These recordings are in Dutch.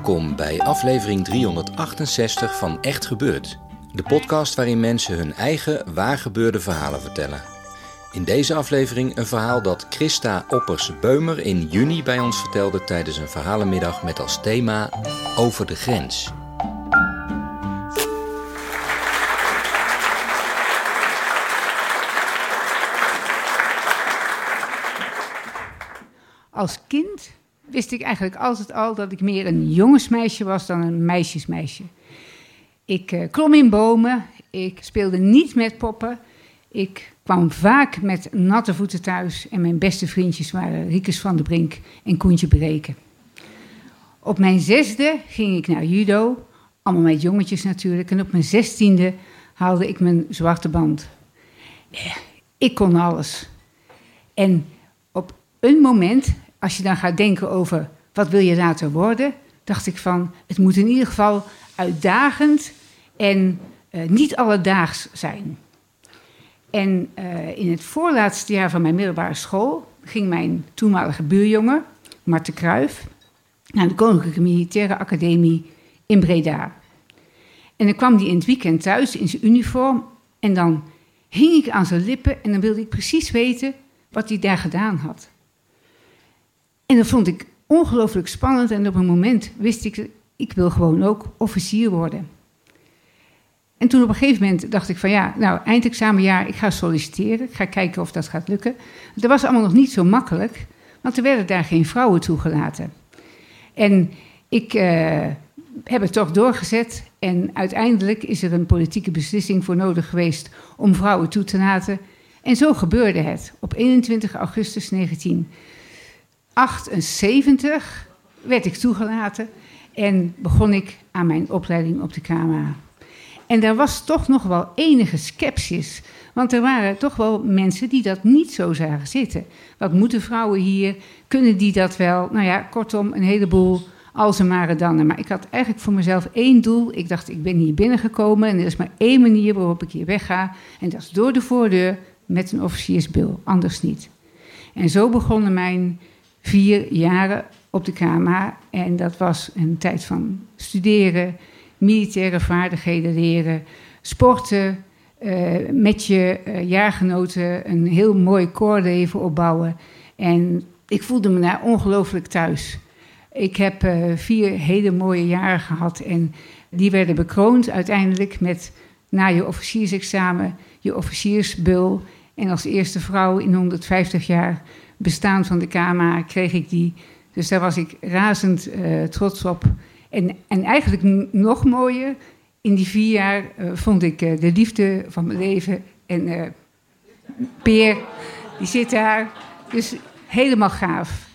Welkom bij aflevering 368 van Echt Gebeurd. De podcast waarin mensen hun eigen waargebeurde verhalen vertellen. In deze aflevering een verhaal dat Christa Oppers-Beumer in juni bij ons vertelde tijdens een verhalenmiddag met als thema Over de grens. Als kind wist ik eigenlijk altijd al dat ik meer een jongensmeisje was dan een meisjesmeisje. Ik uh, klom in bomen, ik speelde niet met poppen. Ik kwam vaak met natte voeten thuis en mijn beste vriendjes waren Riekes van der Brink en Koentje Breken. Op mijn zesde ging ik naar judo, allemaal met jongetjes natuurlijk. En op mijn zestiende haalde ik mijn zwarte band. Ik kon alles. En op een moment als je dan gaat denken over wat wil je later worden, dacht ik van het moet in ieder geval uitdagend en uh, niet alledaags zijn. En uh, in het voorlaatste jaar van mijn middelbare school ging mijn toenmalige buurjongen, Marten Kruijf, naar de Koninklijke Militaire Academie in Breda. En dan kwam hij in het weekend thuis in zijn uniform en dan hing ik aan zijn lippen en dan wilde ik precies weten wat hij daar gedaan had. En dat vond ik ongelooflijk spannend en op een moment wist ik, ik wil gewoon ook officier worden. En toen op een gegeven moment dacht ik van ja, nou eindexamenjaar, ik ga solliciteren, ik ga kijken of dat gaat lukken. Dat was allemaal nog niet zo makkelijk, want er werden daar geen vrouwen toegelaten. En ik uh, heb het toch doorgezet en uiteindelijk is er een politieke beslissing voor nodig geweest om vrouwen toe te laten. En zo gebeurde het op 21 augustus 19 78 werd ik toegelaten en begon ik aan mijn opleiding op de KMA. En daar was toch nog wel enige sceptisch. Want er waren toch wel mensen die dat niet zo zagen zitten. Wat moeten vrouwen hier? Kunnen die dat wel? Nou ja, kortom, een heleboel als en maar dan. Maar ik had eigenlijk voor mezelf één doel. Ik dacht, ik ben hier binnengekomen en er is maar één manier waarop ik hier wegga. En dat is door de voordeur met een officiersbil, anders niet. En zo begonnen mijn vier jaren op de KMA. En dat was een tijd van studeren, militaire vaardigheden leren, sporten, uh, met je uh, jaargenoten een heel mooi koorleven opbouwen. En ik voelde me daar ongelooflijk thuis. Ik heb uh, vier hele mooie jaren gehad en die werden bekroond uiteindelijk met na je officiersexamen, je officiersbul. En als eerste vrouw in 150 jaar bestaan van de KMA kreeg ik die. Dus daar was ik razend uh, trots op. En, en eigenlijk nog mooier, in die vier jaar uh, vond ik uh, de liefde van mijn leven. En Peer, die zit daar. Dus helemaal gaaf.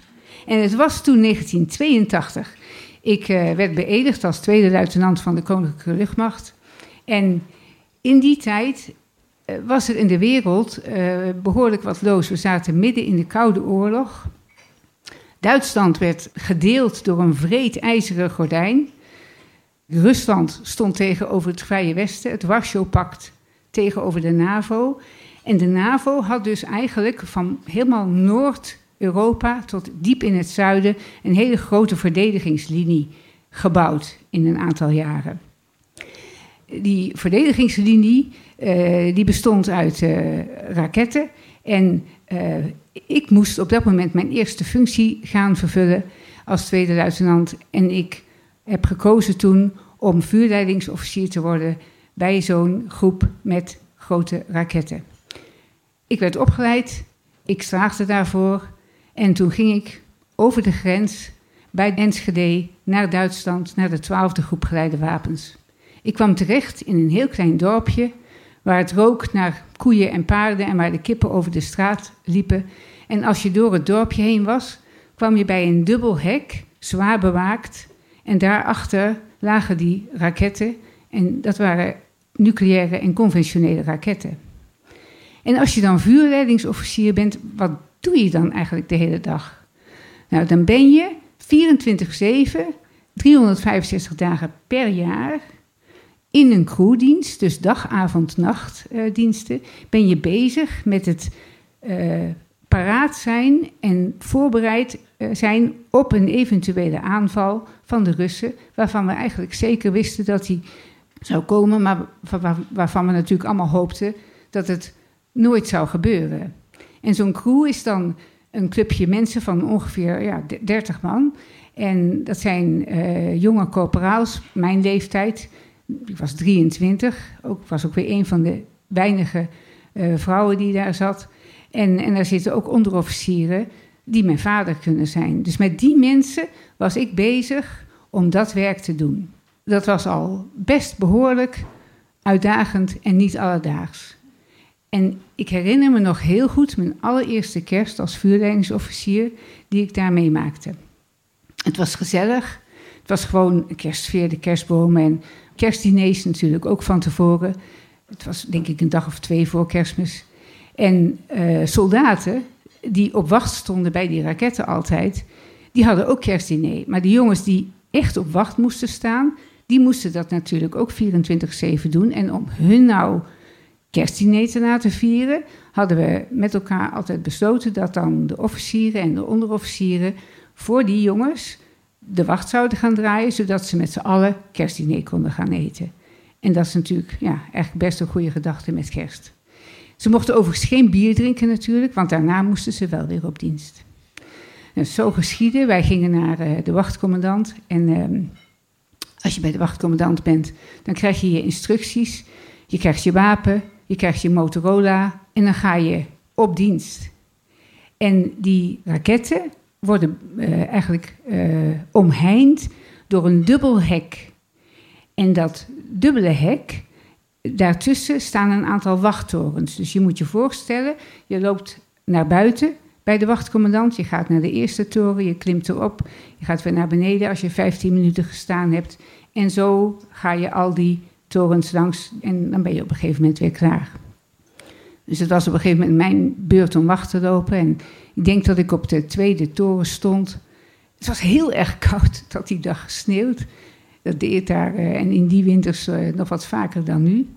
En het was toen 1982. Ik werd beëdigd als tweede luitenant van de Koninklijke Luchtmacht. En in die tijd eh, was er in de wereld uh, behoorlijk wat los. We zaten midden in de Koude Oorlog. Duitsland werd gedeeld door een vreed ijzeren gordijn. Rusland stond tegenover het Vrije Westen, het Warschau-pact tegenover de NAVO. En de NAVO had dus eigenlijk van helemaal Noord-Europa tot diep in het zuiden een hele grote verdedigingslinie gebouwd in een aantal jaren. Die verdedigingslinie uh, die bestond uit uh, raketten. En uh, ik moest op dat moment mijn eerste functie gaan vervullen als tweede luitenant. En ik heb gekozen toen om vuurleidingsofficier te worden bij zo'n groep met grote raketten. Ik werd opgeleid, ik slaagde daarvoor. En toen ging ik over de grens bij Enschede naar Duitsland, naar de 12e groep geleide wapens. Ik kwam terecht in een heel klein dorpje waar het rook naar koeien en paarden en waar de kippen over de straat liepen. En als je door het dorpje heen was, kwam je bij een dubbel hek, zwaar bewaakt. En daarachter lagen die raketten. En dat waren nucleaire en conventionele raketten. En als je dan vuurleidingsofficier bent, wat doe je dan eigenlijk de hele dag? Nou, dan ben je 24-7, 365 dagen per jaar in een crewdienst, dus dag, avond, nachtdiensten, uh, ben je bezig met het uh, paraat zijn en voorbereid uh, zijn op een eventuele aanval van de Russen, waarvan we eigenlijk zeker wisten dat die zou komen, maar waar, waarvan we natuurlijk allemaal hoopten dat het nooit zou gebeuren. En zo'n crew is dan een clubje mensen van ongeveer ja, 30 man. En dat zijn jonge corporaals, mijn leeftijd. Ik was 23, ook, was ook weer een van de weinige uh, vrouwen die daar zat. En, en daar zitten ook onderofficieren die mijn vader kunnen zijn. Dus met die mensen was ik bezig om dat werk te doen. Dat was al best behoorlijk uitdagend en niet alledaags. En ik herinner me nog heel goed mijn allereerste kerst als vuurleidingsofficier die ik daar meemaakte. Het was gezellig. Het was gewoon kerstsfeer, de kerstbomen en kerstdiners natuurlijk ook van tevoren. Het was denk ik een dag of twee voor kerstmis. En uh, soldaten die op wacht stonden bij die raketten altijd, die hadden ook kerstdiner. Maar de jongens die echt op wacht moesten staan, die moesten dat natuurlijk ook 24-7 doen. En om hun nou kerstdiner te laten vieren, hadden we met elkaar altijd besloten dat dan de officieren en de onderofficieren voor die jongens de wacht zouden gaan draaien, zodat ze met z'n allen kerstdiner konden gaan eten. En dat is natuurlijk ja, echt best een goede gedachte met kerst. Ze mochten overigens geen bier drinken natuurlijk, want daarna moesten ze wel weer op dienst. Dus zo geschiedde. Wij gingen naar uh, de wachtcommandant. En uh, als je bij de wachtcommandant bent, dan krijg je je instructies. Je krijgt je wapen, je krijgt je Motorola en dan ga je op dienst. En die raketten worden uh, eigenlijk uh, omheind door een dubbel hek. En dat dubbele hek, daartussen staan een aantal wachttorens. Dus je moet je voorstellen, je loopt naar buiten bij de wachtcommandant. Je gaat naar de eerste toren, je klimt erop. Je gaat weer naar beneden als je 15 minuten gestaan hebt. En zo ga je al die torens langs en dan ben je op een gegeven moment weer klaar. Dus het was op een gegeven moment mijn beurt om wacht te lopen. En ik denk dat ik op de tweede toren stond. Het was heel erg koud dat die dag gesneeuwd. Dat deed daar uh, en in die winters uh, nog wat vaker dan nu.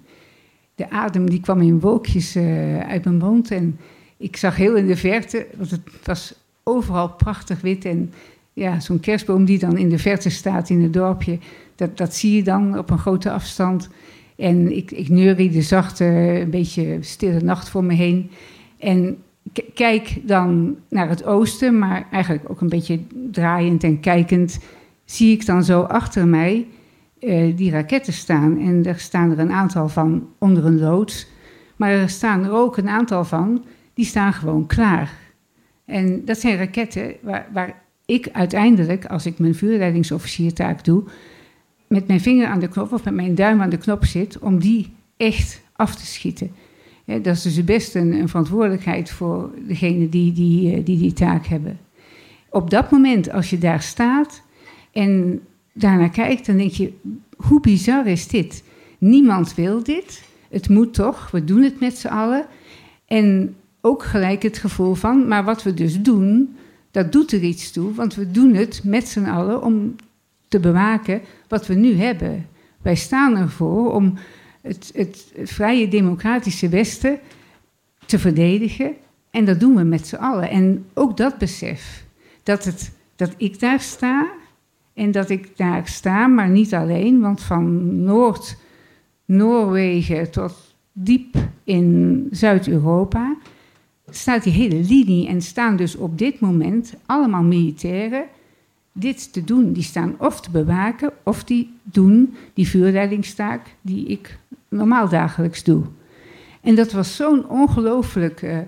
De adem die kwam in wolkjes uh, uit mijn mond. En ik zag heel in de verte, want het was overal prachtig wit. En ja, zo'n kerstboom die dan in de verte staat in het dorpje, dat, dat zie je dan op een grote afstand. En ik, ik neuriede zacht, een beetje stille nacht voor me heen. En kijk dan naar het oosten, maar eigenlijk ook een beetje draaiend en kijkend, zie ik dan zo achter mij uh, die raketten staan. En er staan er een aantal van onder een loods. Maar er staan er ook een aantal van, die staan gewoon klaar. En dat zijn raketten waar, waar ik uiteindelijk, als ik mijn vuurleidingsofficiertaak doe, met mijn vinger aan de knop of met mijn duim aan de knop zit om die echt af te schieten. Dat is dus best een, een, verantwoordelijkheid voor degene die die, eh, die die taak hebben. Op dat moment, als je daar staat en daarnaar kijkt, dan denk je: hoe bizar is dit? Niemand wil dit. Het moet toch, we doen het met z'n allen. En ook gelijk het gevoel van: maar wat we dus doen, dat doet er iets toe, want we doen het met z'n allen om te bewaken wat we nu hebben. Wij staan ervoor om het, het, vrije democratische Westen te verdedigen. En dat doen we met z'n allen. En ook dat besef, dat, het, dat ik daar sta en dat ik daar sta, maar niet alleen, want van Noord-Noorwegen tot diep in Zuid-Europa staat die hele linie en staan dus op dit moment allemaal militairen dit te doen. Die staan of te bewaken of die doen die vuurleidingstaak die ik normaal dagelijks doe. En dat was zo'n ongelooflijke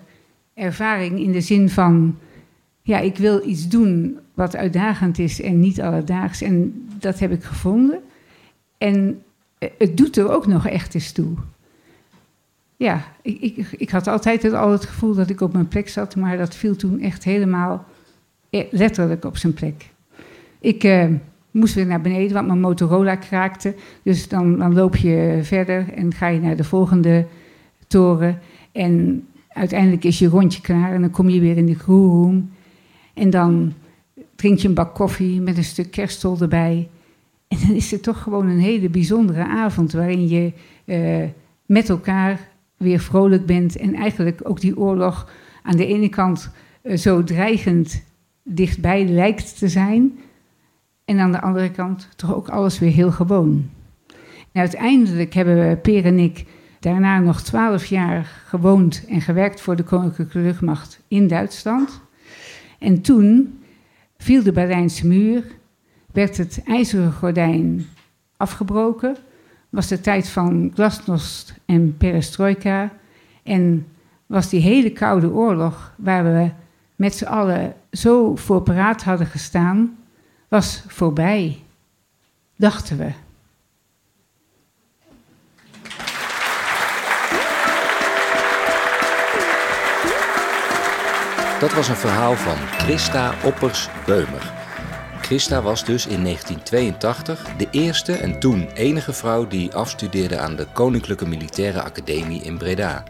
ervaring in de zin van ja, ik wil iets doen wat uitdagend is en niet alledaags. En dat heb ik gevonden. En het doet er ook nog echt eens toe. Ja, ik, ik, ik had altijd al het gevoel dat ik op mijn plek zat, maar dat viel toen echt helemaal eh, letterlijk op zijn plek. Ik uh, moest weer naar beneden, want mijn Motorola kraakte. Dus dan, dan loop je verder en ga je naar de volgende toren. En uiteindelijk is je rondje klaar en dan kom je weer in de crewroom. En dan drink je een bak koffie met een stuk kerstol erbij. En dan is het toch gewoon een hele bijzondere avond waarin je uh, met elkaar weer vrolijk bent. En eigenlijk ook die oorlog aan de ene kant uh, zo dreigend dichtbij lijkt te zijn. En aan de andere kant toch ook alles weer heel gewoon. Uiteindelijk hebben Peer en ik daarna nog twaalf jaar gewoond en gewerkt voor de Koninklijke Luchtmacht in Duitsland. En toen viel de Berlijnse muur, werd het ijzeren gordijn afgebroken, was de tijd van glasnost en perestroika en was die hele koude oorlog waar we met z'n allen zo voor paraat hadden gestaan, was voorbij, dachten we. Dat was een verhaal van Christa Oppers-Beumer. Christa was dus in 1982 de eerste en toen enige vrouw die afstudeerde aan de Koninklijke Militaire Academie in Breda.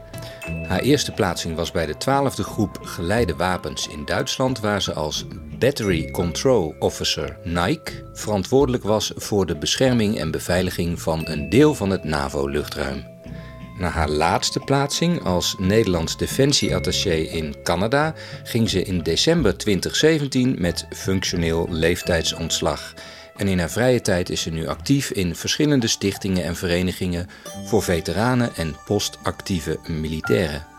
Haar eerste plaatsing was bij de 12e groep geleide wapens in Duitsland, waar ze als Battery Control Officer Nike verantwoordelijk was voor de bescherming en beveiliging van een deel van het NAVO-luchtruim. Na haar laatste plaatsing als Nederlands defensieattaché in Canada ging ze in december 2017 met functioneel leeftijdsontslag. En in haar vrije tijd is ze nu actief in verschillende stichtingen en verenigingen voor veteranen en postactieve militairen.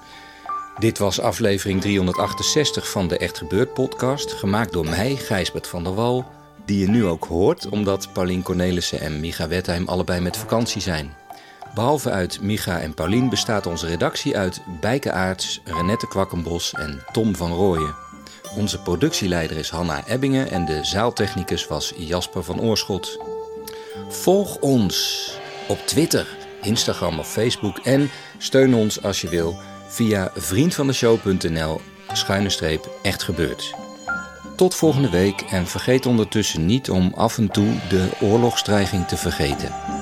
Dit was aflevering 368 van de Echt Gebeurd podcast, gemaakt door mij, Gijsbert van der Wal, die je nu ook hoort omdat Paulien Cornelissen en Micha Wettheim allebei met vakantie zijn. Behalve uit Micha en Paulien bestaat onze redactie uit Bijke Aarts, Renette Kwakkenbos en Tom van Rooyen. Onze productieleider is Hanna Ebbingen en de zaaltechnicus was Jasper van Oorschot. Volg ons op Twitter, Instagram of Facebook en steun ons als je wil via vriendvandeshow.nl schuine streep echt gebeurd. Tot volgende week en vergeet ondertussen niet om af en toe de oorlogsdreiging te vergeten.